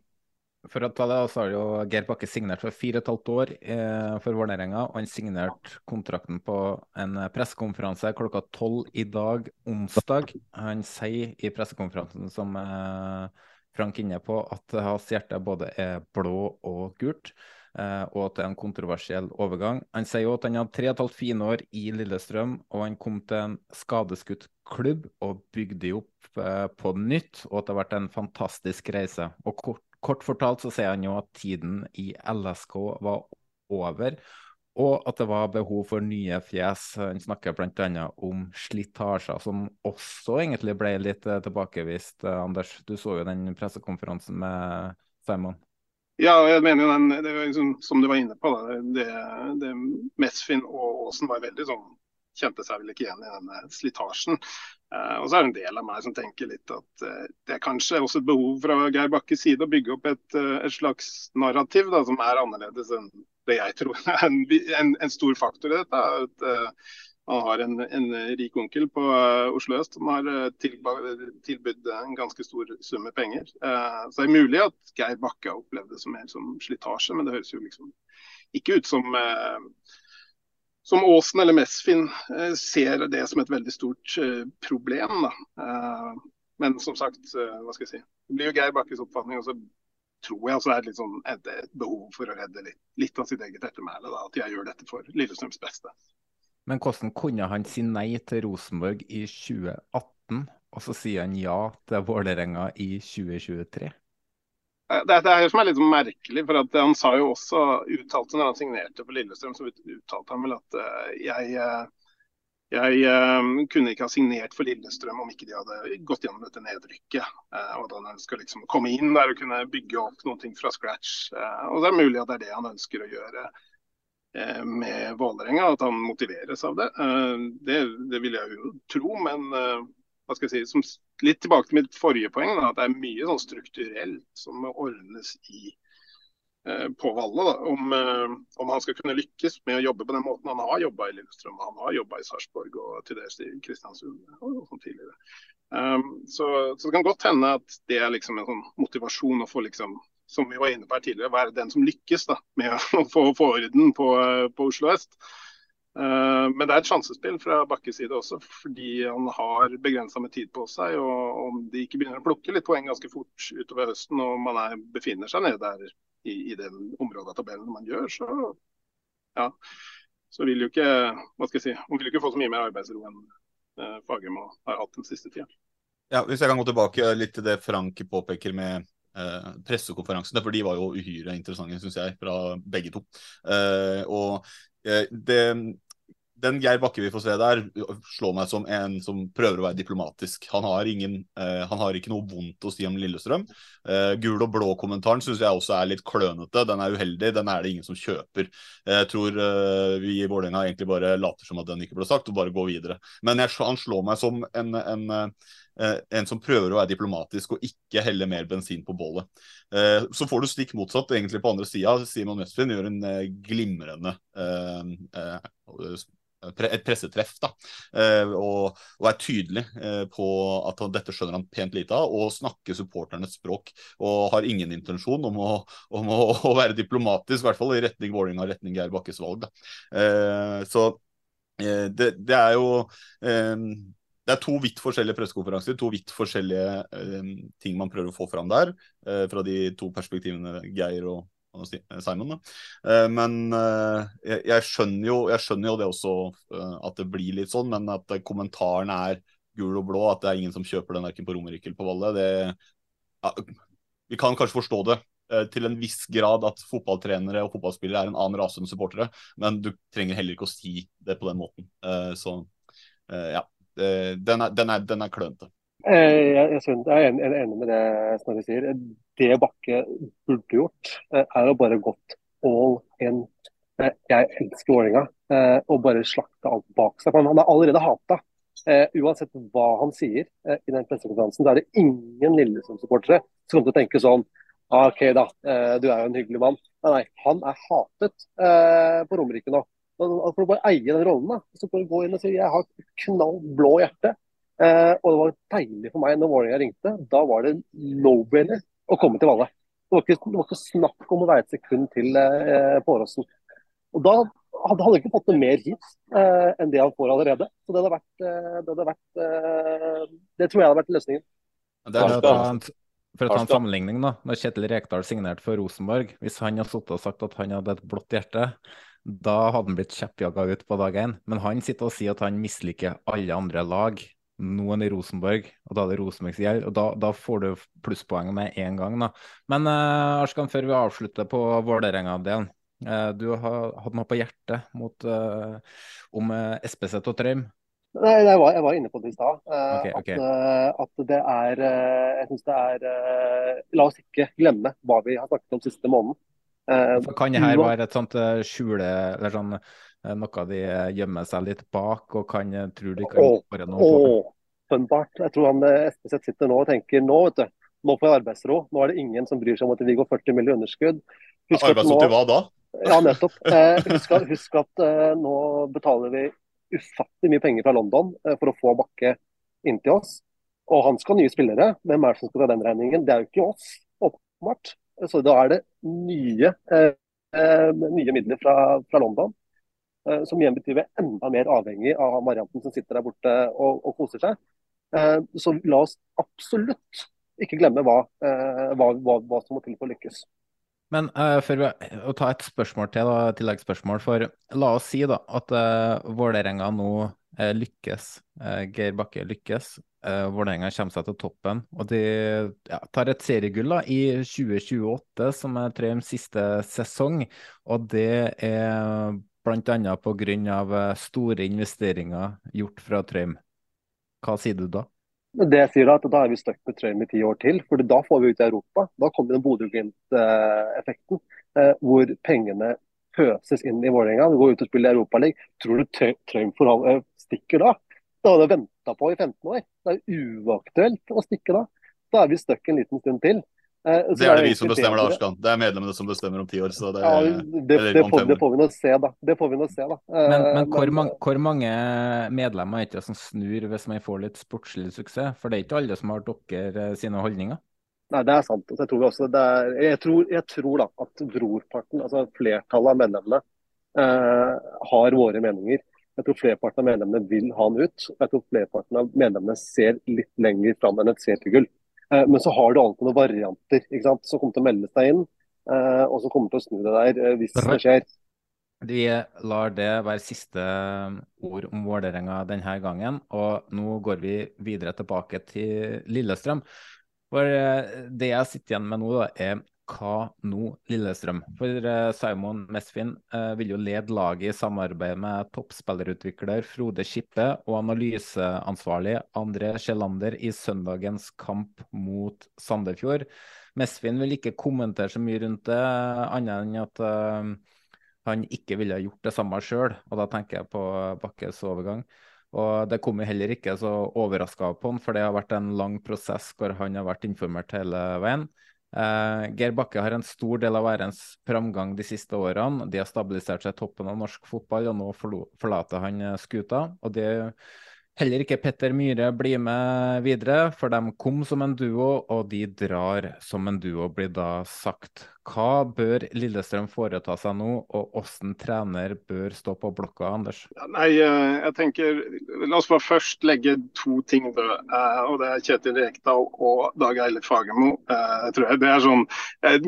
Speaker 1: For å ta det, så har jo Geir Bakke signert for fire og et halvt år eh, for Vålerenga. Og han signerte kontrakten på en pressekonferanse klokka tolv i dag, onsdag. Han sier i pressekonferansen som eh, Frank inne på, at hans hjerte både er blå og gult. Eh, og at det er en kontroversiell overgang. Han sier jo at han hadde tre og et halvt fine år i Lillestrøm, og han kom til en skadeskutt klubb og bygde opp eh, på nytt, og at det har vært en fantastisk reise. Og kort Kort fortalt så sier han jo at tiden i LSK var over, og at det var behov for nye fjes. Han snakker bl.a. om slitasjer, som også egentlig ble litt eh, tilbakevist. Eh, Anders, du så jo den pressekonferansen med Simon.
Speaker 5: Ja, jeg mener jo den, liksom, som du var inne på, det, det Mesfin og Aasen var veldig sånn kjente seg vel ikke igjen i denne slitasjen. Uh, og så er det en del av meg som tenker litt at uh, det er kanskje også et behov fra Geir Bakkes side å bygge opp et, uh, et slags narrativ da, som er annerledes enn det jeg tror er en, en, en stor faktor i dette. At, han har en, en, rik onkel på Oslo øst som har tilbudt en ganske stor sum med penger. så det er mulig at Geir Bakke har opplevd det som mer som slitasje, men det høres jo liksom ikke ut som som Åsen eller Mesfin eh, ser det som et veldig stort eh, problem. Da. Eh, men som sagt, hva skal jeg si. Det blir jo Geir Bakkes oppfatning. og så tror jeg det er litt sånn, et behov for å redde litt, litt av sitt eget ettermæle. At jeg gjør dette for Lillestrøms beste.
Speaker 1: Men hvordan kunne han si nei til Rosenborg i 2018, og så sier han ja til Vålerenga i 2023?
Speaker 5: Det, det er jo som er litt merkelig, for at han sa jo også, uttalte når han signerte for Lillestrøm, så uttalte han vel at uh, jeg, uh, jeg kunne ikke ha signert for Lillestrøm om ikke de hadde gått gjennom dette nedrykket. og at han ønsker liksom å komme inn der og kunne bygge opp ting fra scratch. og det er mulig at det er det han ønsker å gjøre med Vålerenga, at han motiveres av det. det. Det vil jeg jo tro, men hva skal jeg si, som, litt tilbake til mitt forrige poeng, da, at det er mye sånn strukturelt som må ordnes i, eh, på Valle. Om, eh, om, han skal kunne lykkes med å jobbe på den måten han har jobba i Lillestrøm, han har jobba i Sarpsborg og til dels i Kristiansund og, sånn tidligere. Um, så, så, det kan godt hende at det er liksom en sånn motivasjon å få liksom som vi var inne på her tidligere, være den som lykkes da, med å få, få orden på, på Oslo øst. Eh, men det er et sjansespill fra Bakkes side også, fordi han har begrensa med tid på seg. og Om de ikke begynner å plukke litt poeng ganske fort utover høsten, og man er, befinner seg nede der i, i den området av tabellen man gjør, så, ja, så vil jo ikke hva skal jeg si, hun vil jo ikke få så mye mer arbeidsro enn eh, Fagermo har hatt den siste tida.
Speaker 2: Ja, hvis jeg kan gå tilbake litt til det Frank påpeker med eh, pressekonferansene, for de var jo uhyre interessante, syns jeg, fra begge to. Eh, og eh, det den Geir Bakke vi får se der, slår meg som en som prøver å være diplomatisk. Han har, ingen, uh, han har ikke noe vondt å si om Lillestrøm. Uh, gul og blå-kommentaren syns jeg også er litt klønete. Den er uheldig, den er det ingen som kjøper. Jeg tror uh, vi i Vålerenga egentlig bare later som at den ikke ble sagt, og bare går videre. Men jeg, han slår meg som en, en, en som prøver å være diplomatisk og ikke helle mer bensin på bålet. Så får du stikk motsatt egentlig på andre sida. Simon Westfinn gjør en glimrende et pressetreff. da, eh, og, og er tydelig eh, på at dette skjønner han pent lite av, og snakker supporternes språk. Og har ingen intensjon om å, om å, å være diplomatisk, i hvert fall i retning Vålerenga retning Geir Bakkes valg. da. Eh, så det, det, er jo det er to vidt forskjellige pressekonferanser, to vidt forskjellige ting man prøver å få fram der. Fra de to perspektivene Geir og, Simon. Da. Eh, men eh, jeg, skjønner jo, jeg, skjønner jo, det også, at det blir litt sånn, men at kommentaren er gul og blå, at det er ingen som kjøper den verken på Romerike eller på Valle, det ja, Vi kan kanskje forstå det til en viss grad at fotballtrenere og fotballspillere er en annen rase enn supportere, men du trenger heller ikke å si det på den måten. Så ja, den er, den er, den er klønete.
Speaker 3: Jeg, jeg, jeg, er enig med det Snorre sier det Bakke burde gjort, eh, er å bare gått all in. Eh, jeg elsker Vålerenga eh, og bare slakte alt bak seg. Han er allerede hata. Uansett hva han sier i den pressekonferansen, så er det ingen Lillesund-supportere som kommer til å tenke sånn ah, OK, da, du er jo en hyggelig mann. Nei, nei han er hatet på Romerike nå. For å bare eie den rollen, da. Så bare gå inn og si jeg har knall blå hjerte. Og det var deilig for meg når Vålerenga ringte. Da var det no-brainer å komme til Valle. Det var, ikke, det var ikke snakk om å være et sekund til eh, på Åråsen. Og da hadde han ikke fått noe mer hit eh, enn det han får allerede. Så det hadde vært, eh, det, hadde vært eh, det tror jeg hadde vært løsningen.
Speaker 1: Det er, for å ta en sammenligning, da. Når Kjetil Rekdal signerte for Rosenborg, hvis han hadde sittet og sagt at han hadde et blått hjerte, da hadde han blitt kjeppjaga ut på dag én. Men han sitter og sier at han misliker alle andre lag noen i Rosenborg, og da er det Rosenborgs gjeld. Og da, da, får du plusspoeng med en gang, da. Men uh, Arskan, før vi avslutter på Vålerenga-delen. Uh, du har hatt noe på hjertet mot, uh, om uh, SPZ og Trøim?
Speaker 3: Nei, jeg var, jeg var, inne på det i stad. Okay, okay. at, at, det er Jeg syns det er La oss ikke glemme hva vi har snakket om siste måneden.
Speaker 1: kan det her være et sånt skjule eller sånn noe de eh, gjemmer seg litt bak og kan eh, tror de kan gjøre noe
Speaker 3: Åpenbart. Jeg tror han Espeseth sitter nå og tenker nå, vet du. Nå får jeg arbeidsro. Nå er det ingen som bryr seg om at vi går 40 millioner underskudd.
Speaker 2: Arbeidsro til hva da?
Speaker 3: Ja, nettopp. Eh, husk, at, husk at eh, nå betaler vi ufattelig mye penger fra London eh, for å få Bakke inntil oss. Og han skal ha nye spillere. Hvem er det som skal ta den regningen? Det er jo ikke oss, åpenbart. Så da er det nye, nye midler fra, fra London. Eh, som igjen betyr vi er enda mer avhengig av Marianten som sitter der borte og, og koser seg. Så la oss absolutt ikke glemme hva, hva, hva, hva som må til for å lykkes.
Speaker 1: Men uh, for å ta et spørsmål til, da, tilleggsspørsmål. For la oss si da at uh, Vålerenga nå uh, lykkes. Uh, Geir Bakke lykkes. Uh, Vålerenga kommer seg til toppen. Og de ja, tar et seriegull da, i 2028, som er Trøims siste sesong. Og det er bl.a. pga. store investeringer gjort fra Trøim. Hva sier du da?
Speaker 3: Det jeg sier Da at da er vi stuck med Trøim i ti år til. for Da får vi ut i Europa. Da kommer den Bodø-Glimt-effekten. Eh, hvor pengene pøses inn i Vålerenga. Vi går ut og spiller Europaligaen. Tror du Trøim eh, stikker da? Da hadde vi venta på i 15 år. Det er uaktuelt å stikke da. Da er vi stuck en liten stund til.
Speaker 2: Eh, det er det vi som bestemmer, Arskan. Det er medlemmene som bestemmer om ti år. Så det,
Speaker 3: ja, det, det, får, det, får, vi nå se, da. Det får vi nå se, da.
Speaker 1: Men, men eh, hvor, mange, hvor, mange, medlemmer er det som snur hvis man får litt sportslig suksess? For det er ikke alle som har dere eh, sine holdninger?
Speaker 3: Nei, det er sant. Jeg, tror også, er, jeg, tror, jeg, tror, da at brorparten, altså flertallet av medlemmene, eh, har våre meninger. Jeg tror flerparten av medlemmene vil ha han ut. Jeg tror flerparten av medlemmene ser litt lenger fram enn et seriegull. Eh, men så har du alltid noen varianter ikke sant? som kommer til å melde seg inn, eh, og som kommer til å snu det der eh, hvis det skjer.
Speaker 1: Vi lar det være siste ord om Vålerenga denne gangen. Og nå går vi videre tilbake til Lillestrøm. For det jeg sitter igjen med nå, da, er hva nå, Lillestrøm? For uh, Simon Mesfin uh, vil jo lede laget i samarbeid med toppspillerutvikler Frode Skippe og analyseansvarlig André Sjelander i søndagens kamp mot Sandefjord. Mesfin vil ikke kommentere så mye rundt det, annet enn at uh, han ikke ville gjort det samme sjøl. Og da tenker jeg på Bakkes overgang. Og det kom heller ikke så overraska på han, for det har vært en lang prosess hvor han har vært informert hele veien. Uh, Geir Bakke har en stor del av ærens framgang de siste årene. De har stabilisert seg toppen av norsk fotball, og nå forlater han eh, skuta. og det Heller ikke Petter Myhre blir med videre, for de kom som en duo, og de drar som en duo, blir da sagt. Hva bør Lillestrøm foreta seg nå, og hvordan trener bør stå på blokka, Anders?
Speaker 5: Nei, eh, jeg tenker, La oss bare først legge to ting død. Eh, og Det er Kjetil Rekdal og Dag Eilert Fagermo. Eh, tror jeg. Det er sånn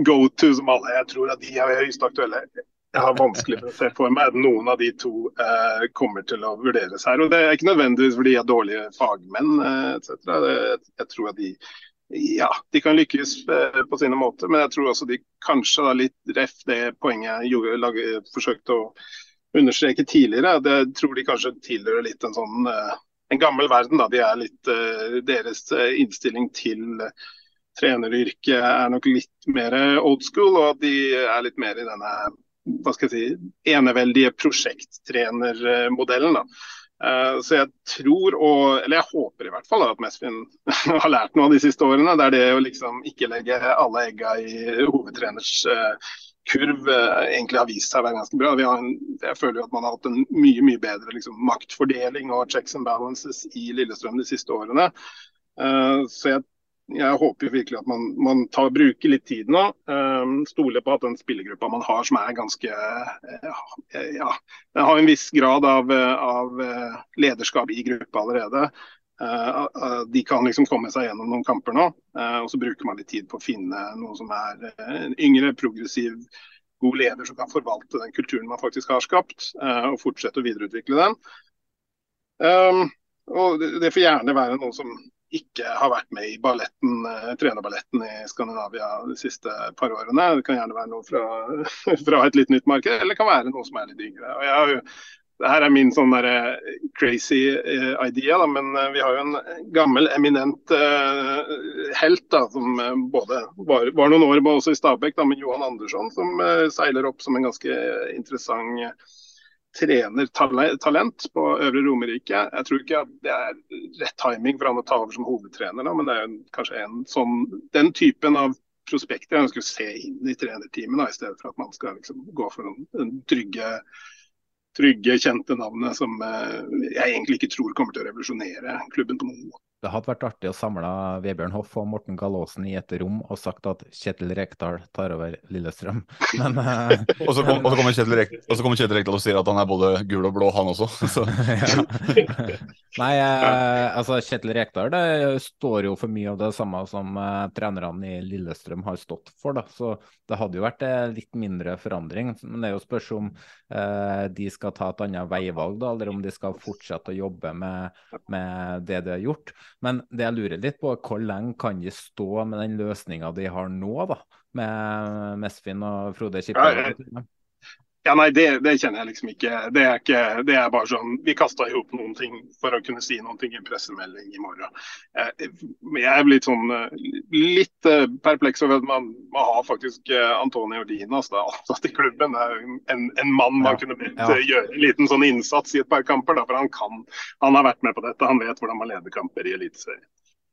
Speaker 5: go to som alle. Jeg tror at de er høyst aktuelle jeg har vanskelig for å se for meg at noen av de to eh, kommer til å vurderes her. Og Det er ikke nødvendigvis fordi de er dårlige fagmenn eh, etc. Jeg, tror at de, ja, de kan lykkes eh, på sine måter, men jeg tror også de kanskje da litt ref det poenget jeg forsøkte å understreke tidligere. Det tror de kanskje tilhører litt en sånn eh, en gammel verden. da, de er litt eh, Deres innstilling til treneryrket er nok litt mer old school, og at de er litt mer i denne hva skal jeg si, eneveldige prosjekttrenermodellen. Uh, så jeg tror, og, eller jeg håper i hvert fall, at Mesvin har lært noe av de siste årene. Det er det å liksom ikke legge alle egga i hovedtreners uh, kurv uh, egentlig har vist seg å være ganske bra. En, jeg føler jo at man har hatt en mye mye bedre liksom, maktfordeling og checks and balances i Lillestrøm de siste årene. så jeg jeg håper virkelig at man, man tar, bruker litt tid nå. Um, stoler på at den spillergruppa man har, som er ganske uh, Ja, den har en viss grad av, av uh, lederskap i gruppa allerede. Uh, de kan liksom komme seg gjennom noen kamper nå. og så bruker man litt tid på å finne noe som er en yngre, progressiv, god leder som kan forvalte den kulturen man faktisk har skapt, og fortsette å videreutvikle den. Um, og det, det får gjerne være noe som ikke har vært med i balletten, eh, trenerballetten i Skandinavia de siste par årene. Det kan gjerne være noe fra, fra et litt nytt marked, eller det kan være noe som er litt yngre. Og jeg har jo det er min sånn der eh, crazy uh, idea, da, men uh, vi har jo en gammel, eminent uh, helt da, som både var, var, noen år også i Stabæk, da, med Johan Andersson, som seiler opp som en ganske interessant trenertalent på Øvre Romerike. Jeg tror ikke at det er rett timing for han å ta over som hovedtrener, da, men det er kanskje en sånn, den typen av prospekter jeg ønsker å se inn i trenerteamet, i stedet for at man skal liksom, gå for den, trygge, trygge, kjente navnet som eh, jeg egentlig ikke tror kommer til å revolusjonere klubben på noen måte.
Speaker 1: Det hadde vært artig å samle Vebjørn Hoff og Morten Galaasen i et rom og sagt at Kjetil Rekdal tar over Lillestrøm, men uh,
Speaker 2: Og så kom, kommer Kjetil Rek- og så kommer Kjetil Rekdal og sier at han er både gul og blå, han også. Så.
Speaker 1: Nei, eh, altså Kjetil Rekdal det står jo for mye av det samme som eh, trenerne i Lillestrøm har stått for. da, så Det hadde jo vært eh, litt mindre forandring. Men det er jo spørs om eh, de skal ta et annet veivalg, da, eller om de skal fortsette å jobbe med, med det de har gjort. Men det jeg lurer litt på, hvor lenge kan de stå med den løsninga de har nå, da, med Mesfin og Frode
Speaker 5: Ja, ja.
Speaker 1: Kippe?
Speaker 5: Ja, nei, det, det kjenner jeg liksom ikke. Det er, ikke, det er bare sånn Vi kasta i hop noen ting for å kunne si noen ting i en pressemelding i morgen. Eh, Jeg er litt sånn eh, litt eh, perpleks over at man, man har faktisk Antonio Dinas da, ansatt i klubben. Det er en, en mann man kunne bedt
Speaker 1: ja.
Speaker 5: gjøre en liten sånn innsats i et par kamper. Da, for han kan, han har vært med på dette. Han vet hvordan man leder kamper i Eliteserien.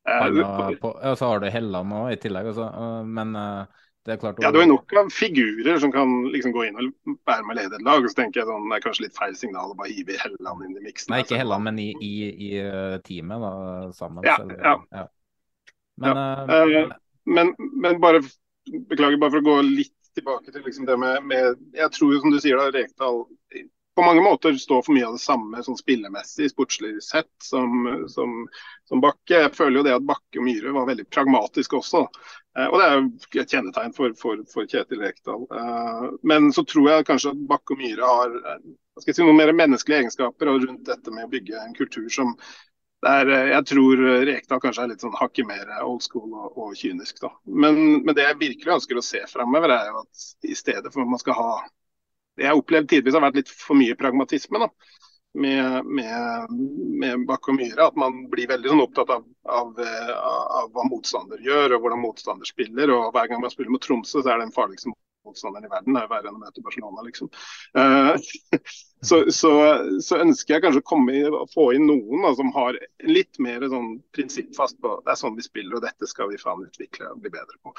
Speaker 1: Ja, så har du Helland òg i tillegg, eh, men klart
Speaker 5: Ja, du har nok av figurer som kan liksom gå inn og være med og lede et lag. så tenker jeg sånn, Det er kanskje litt feil signal å bare hive Helland inn i miksen.
Speaker 1: Nei,
Speaker 5: Altså,
Speaker 1: ikke Helland, men i, i, i eh, teamet da, sammen.
Speaker 5: Ja,
Speaker 1: så ja.
Speaker 5: ja.
Speaker 1: Men
Speaker 5: Ja,
Speaker 1: eh,
Speaker 5: men, men bare beklager bare for å gå litt tilbake til liksom det med, med Jeg tror jo som du sier da, Rekdal på mange måter står for mye av det samme sånn spillemessig, sportslig sett, som, som, som Bakke. Jeg føler jo det at Bakke og Myhre var veldig pragmatiske også. Eh, og det er jo et kjennetegn for, for, for Kjetil Rekdal. Eh, men så tror jeg kanskje at Bakke og Myhre har eh, si, noen mer menneskelige egenskaper og rundt dette med å bygge en kultur som der eh, jeg tror Rekdal kanskje er litt sånn hakket mer old school og, og kynisk. da. Men, men det jeg virkelig ønsker å se fremover, er jo at i stedet for at man skal ha jeg har opplevd tidvis har vært litt for mye pragmatisme da, med, med, med Myhre. At man blir veldig sånn opptatt av, av, eh, av hva motstander gjør og hvordan motstander spiller. og Hver gang man spiller mot Tromsø, så er det den farligste motstanderen i verden. Det er verre enn å møte Barcelona, liksom. Uh, så, så, så ønsker jeg kanskje å komme få inn noen da, som har litt mer sånn prinsippfast på det er sånn vi spiller, og dette skal vi faen utvikle og bli bedre på.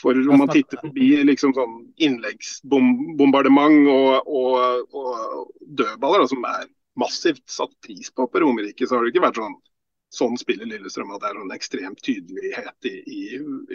Speaker 5: For om man titter forbi liksom sånn innleggsbombardement og, og, og dødballer, da, som er massivt satt pris på på Romerike, så har det ikke vært sånn Sånn spiller Lillestrøm, at det er en ekstrem tydelighet i, i,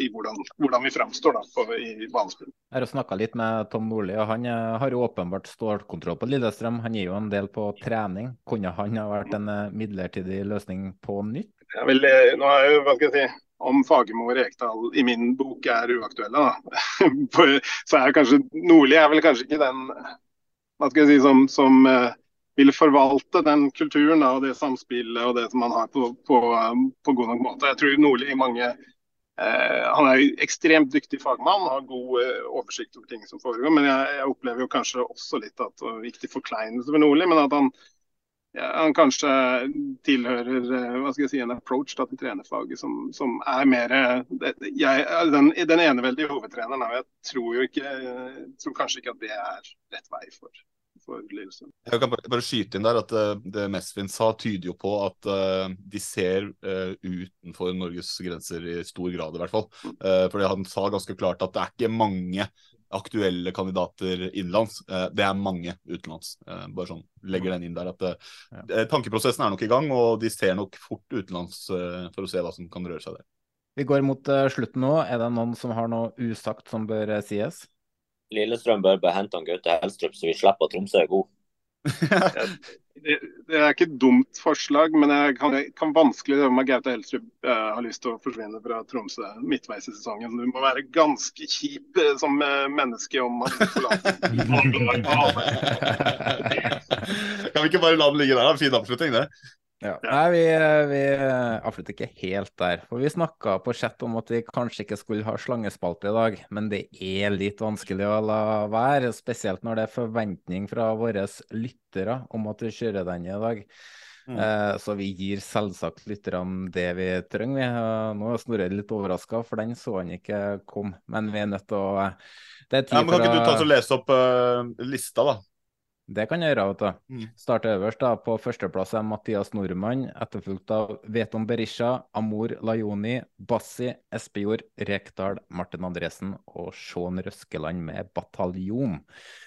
Speaker 5: i hvordan, hvordan vi framstår da, på, i banespill.
Speaker 1: Jeg har snakka litt med Tom Nordli, og han eh, har jo åpenbart stålkontroll på Lillestrøm. Han gir jo en del på trening. Kunne han ha vært en eh, midlertidig løsning på nytt?
Speaker 5: Ja, vel, eh, nå er jo, hva skal jeg si, Om Fagermo og Rekdal i min bok er uaktuelle. For- så er kanskje Nordli er vel kanskje ikke den hva skal jeg si, som, som eh, vil forvalte den kulturen da, og det samspillet og det som man har på, på, på god nok måte. Jeg tror Nordli mange eh, Han er ekstremt dyktig fagmann, har god eh, oversikt over ting som foregår. Men jeg, jeg opplever jo kanskje også litt at og Ikke til forkleinelse for Nordli, men at han, ja, han kanskje tilhører eh, hva skal jeg si, en approach da, til trenerfaget som, som er mer eh, jeg, den, den eneveldige hovedtreneren. Jeg tror jo ikke, tror kanskje ikke at det er rett vei for, for Lillestrøm.
Speaker 2: Jeg kan bare, bare skyte inn der at eh, det Mesvin sa, tyder jo på at uh, de ser uh, utenfor Norges grenser i stor grad, i hvert fall. Uh, fordi han sa ganske klart at det er ikke mange aktuelle kandidater innenlands. Eh, det er mange utenlands. Eh, bare sånn, legger den inn der at eh, Tankeprosessen er nok i gang, og de ser nok fort utenlands eh, for å se hva som kan røre seg der.
Speaker 1: Vi går mot slutten nå. Er det noen som har noe usagt som bør sies?
Speaker 4: Lillestrøm bør bare hente Gaute Helstrup, så vi slipper at Tromsø er god.
Speaker 5: Det, det er ikke et dumt forslag, men jeg kan, jeg kan vanskelig se meg Gaute Helstrup uh, har lyst til å forsvinne fra Tromsø midtveis i sesongen. Du må være ganske kjip uh, som uh, menneske om man forlater
Speaker 2: Kan vi ikke bare la den ligge der? da? Fin avslutning, det.
Speaker 1: Ja. Nei, vi, vi avslutter ikke helt der. For vi snakka på chat om at vi kanskje ikke skulle ha slangespalte i dag, men det er litt vanskelig å la være. Spesielt når det er forventning fra våre lyttere om at vi kjører den i dag.
Speaker 2: Mm.
Speaker 1: Eh, så vi gir selvsagt lytterne det vi trenger. Vi, eh, nå er Snorre litt overraska, for den så han ikke kom. Men vi er nødt til å Det er tid
Speaker 2: Ja, men kan ikke du ta og lese opp uh, lista, da?
Speaker 1: Det kan jeg gjøre. vet du.
Speaker 2: Mm.
Speaker 1: Starter øverst. da. På førsteplass er Mathias Nordmann, etterfulgt av Veton Berisha, Amor Lajoni, Bassi, Espejord, Rekdal, Martin Andresen og Sean Røskeland med Bataljon.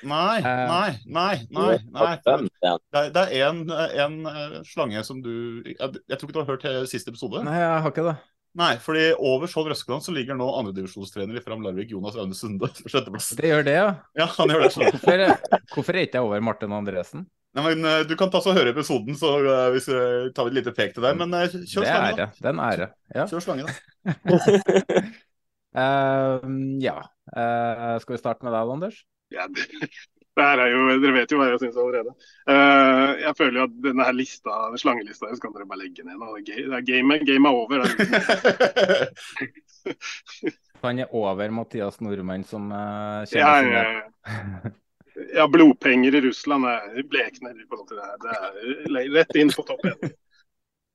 Speaker 2: Nei,
Speaker 1: Eh,
Speaker 2: nei, nei. nei, nei. Det er, det en, en eh, slange som du jeg, jeg tror ikke du har hørt siste episode?
Speaker 1: Nei, jeg har ikke det.
Speaker 2: Nei, fordi over Skjold Røskeland så ligger nå andredivisjonstrener i Fram Larvik, Jonas Aune Sunde, på sjetteplass.
Speaker 1: Det gjør det, ja.
Speaker 2: Ja, han gjør det. Så.
Speaker 1: Hvorfor, hvorfor er ikke jeg over Martin Andresen?
Speaker 2: Nei, men eh, Du kan ta så høre episoden, så uh, hvis vi tar et lite pek til deg. Men uh, kjør
Speaker 1: er
Speaker 2: slange, da.
Speaker 1: Det er en ære. Ja.
Speaker 2: Kjør slange, da.
Speaker 1: uh, ja. Eh, skal vi starte med deg, Anders?
Speaker 5: Ja, det, det jo, Dere vet jo hva jeg syns allerede. Uh, jeg føler jo at denne her lista, slangelista så kan dere bare legge ned. Det er det er game, game er over. Det er,
Speaker 1: Han er over Mathias Nordmann, som uh,
Speaker 5: Ja,
Speaker 1: kjenner
Speaker 5: ja,
Speaker 1: sine
Speaker 5: ja, blodpenger i Russland er blekner i forhold til det her. Det er rett inn på topp én.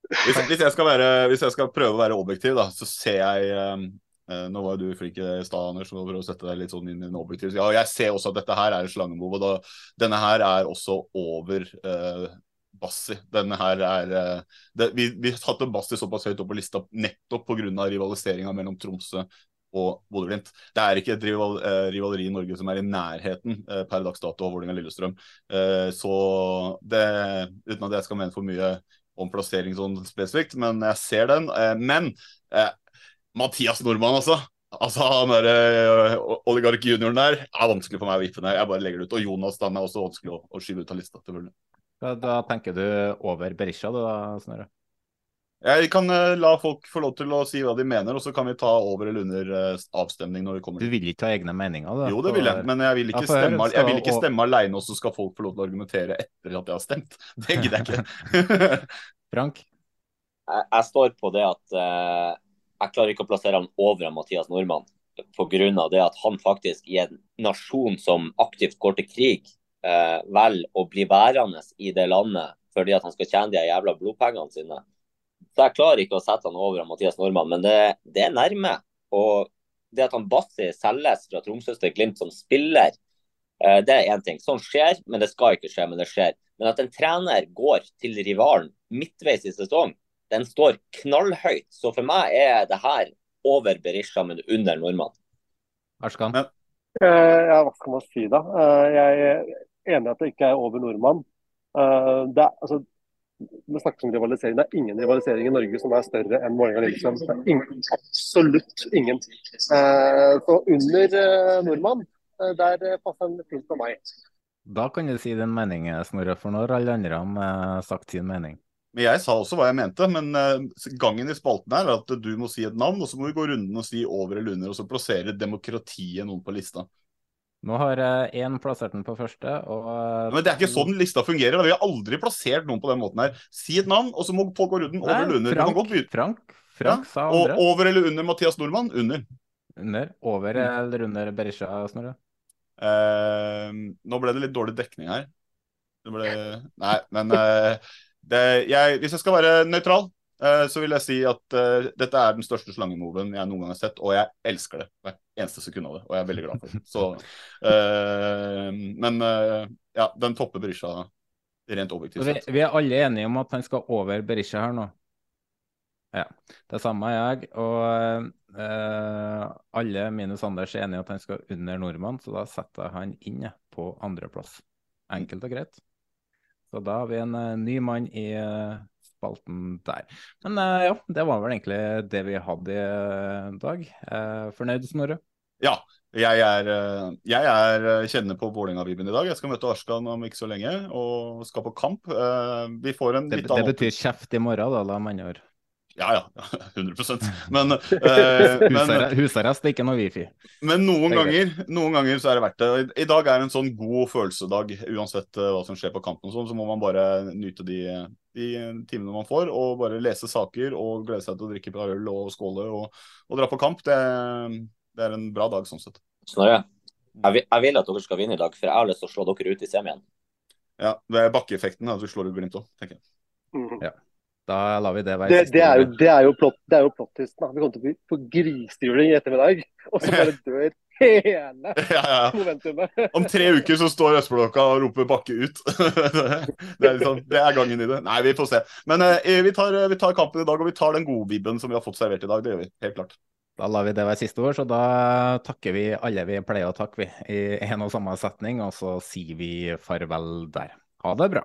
Speaker 2: Hvis, hvis, jeg skal være, hvis jeg skal prøve å være objektiv, da, så ser jeg eh, Nå var du flink i stad, Anders, og prøve å sette deg litt sånn inn i en objektiv. Ja, jeg ser også at dette her er en slangemove. og da, Denne her er også over eh, Bassi. Denne her er eh, det, Vi, vi satte Bassi såpass høyt opp på lista nettopp pga. rivaliseringa mellom Tromsø og Bodø-Glimt. Det er ikke et rival, eh, rivaleri i Norge som er i nærheten eh, per dags dato av Vålerenga-Lillestrøm. Eh, så det, uten at jeg skal mene for mye om plassering sånn spesifikt, men jeg ser den. Eh, men eh, Mathias Nordmann, altså. Altså Han derre eh, oligark junioren der er vanskelig for meg å vippe ned. Jeg bare legger det ut. Og Jonas den er også vanskelig å, å skyve ut av lista. selvfølgelig.
Speaker 1: Da, da tenker du over Berisha, du da, Snorre?
Speaker 2: Jeg kan uh, la folk få lov til å si hva de mener, og så kan vi ta over eller under uh, avstemning når vi kommer
Speaker 1: Du vil ikke ha egne meninger? Da,
Speaker 2: Jo, det vil jeg, men jeg vil ikke
Speaker 1: Ja,
Speaker 2: stemme, jeg vil ikke stemme og... alene, og så skal folk få lov til å argumentere etter at jeg har stemt. Det gidder jeg ikke.
Speaker 1: Frank?
Speaker 4: jeg, jeg står på det at eh, jeg klarer ikke å plassere han over Mathias Nordmann. Pga. det at han faktisk i en nasjon som aktivt går til krig, eh, velger å bli værende i det landet fordi at han skal tjene de jævla blodpengene sine. Så jeg klarer ikke å sette han over Mathias Nordmann, men det, det er nærme. Og det at han Bassi selges fra Tromsø til Glimt som spiller, eh, det er én ting. Sånn skjer, men det skal ikke skje, men det skjer. Men at en trener går til rivalen midtveis i sesong, den står knallhøyt. Så for meg er det her over Berisha, men under nordmannen.
Speaker 1: Arskan?
Speaker 3: Eh, ja, hva skal man si da? Eh, jeg er enig i at det ikke er over nordmann. Eh, det er, altså, vi snakker om rivalisering. Det er ingen rivalisering i Norge som er større enn Vålerenga-Lillestrøm. Det er ingen, absolutt ingen. Eh, så under nordmann, der passer den fint på meg.
Speaker 1: Da kan du si din mening, Snorre, for nå har alle andre sagt sin mening.
Speaker 2: Men Jeg sa også hva jeg mente, men eh, gangen i spalten her er at du må si et navn, og så må vi gå runden og si over eller under, og så plassere demokratiet noen på lista.
Speaker 1: Nå har én plassert den på første, og eh,
Speaker 2: Men det er ikke sånn lista fungerer. Vi har aldri plassert noen på den måten her. Si et navn, og så må folk gå runden over
Speaker 1: Nei,
Speaker 2: eller under.
Speaker 1: Frank. Frank, Frank sa andre.
Speaker 2: Og over eller under Mathias Nordmann? Under.
Speaker 1: Under. Over eller under Berisha, Snorre?
Speaker 2: Eh, nå ble det litt dårlig dekning her. Det ble Nei, men eh, det, jeg, hvis jeg skal være nøytral, uh, så vil jeg si at uh, dette er den største slangemoven jeg noen gang har sett, og jeg elsker det hvert eneste sekund av det. Og jeg er veldig glad for det. Så, uh, men ja, den topper Berisha rent objektivt
Speaker 1: Vi,
Speaker 2: sett.
Speaker 1: vi er alle enige om at han skal over Berisha her nå. Ja, det samme er jeg. Og alle minus Anders er enige at han skal under nordmann, så da setter jeg han inn på andreplass. Enkelt og greit. Så da har vi en eh, ny mann i eh, spalten der. Men eh, ja, det var vel egentlig det vi hadde i dag. Fornøyd, Snorre?
Speaker 2: Ja. Jeg er, jeg er kjenner på Vålerenga-vibben i dag. Jeg skal møte Arskan om ikke så lenge og skal på kamp. Vi får en
Speaker 1: Det,
Speaker 2: litt
Speaker 1: det betyr kjeft i morgen, da, la meg ord.
Speaker 2: Ja, ja. 100 Men, eh, men,
Speaker 1: Husarrest, er ikke noe wifi.
Speaker 2: men noen,
Speaker 1: er
Speaker 2: ganger, noen ganger så er det verdt det. I- dag er en sånn god følelsedag, uansett eh, hva som skjer på kampen. og sånn, Så må man bare nyte de, de timene man får, og bare lese saker og glede seg til å drikke et par øl og skåle og, og dra på kamp. Det, det er en bra dag sånn sett.
Speaker 4: Snorre, jeg jeg vil at dere skal vinne i dag, for jeg har lyst til å slå dere ut i semien.
Speaker 2: Ja, Det er bakkeeffekten at du slår ut Glimt òg, tenker jeg.
Speaker 1: Ja. Da lar vi det være
Speaker 3: Det, det er jo, det er jo plott, det er jo plottvisten. da. Vi kommer til å bli på grisehjuling i ettermiddag, og så bare dør hele
Speaker 2: Ja, ja. Om tre uker så står Østblokka og roper 'bakke ut'. det, er liksom, det er gangen i det. Nei, vi får se. Men eh, vi, tar, vi tar kampen i dag, og vi tar den godvibben som vi har fått servert i dag. Det gjør vi. Helt klart.
Speaker 1: Da lar vi det være siste ord, så da takker vi alle vi pleier å takke, vi. I en og samme setning, og så sier vi farvel der. Ha det bra.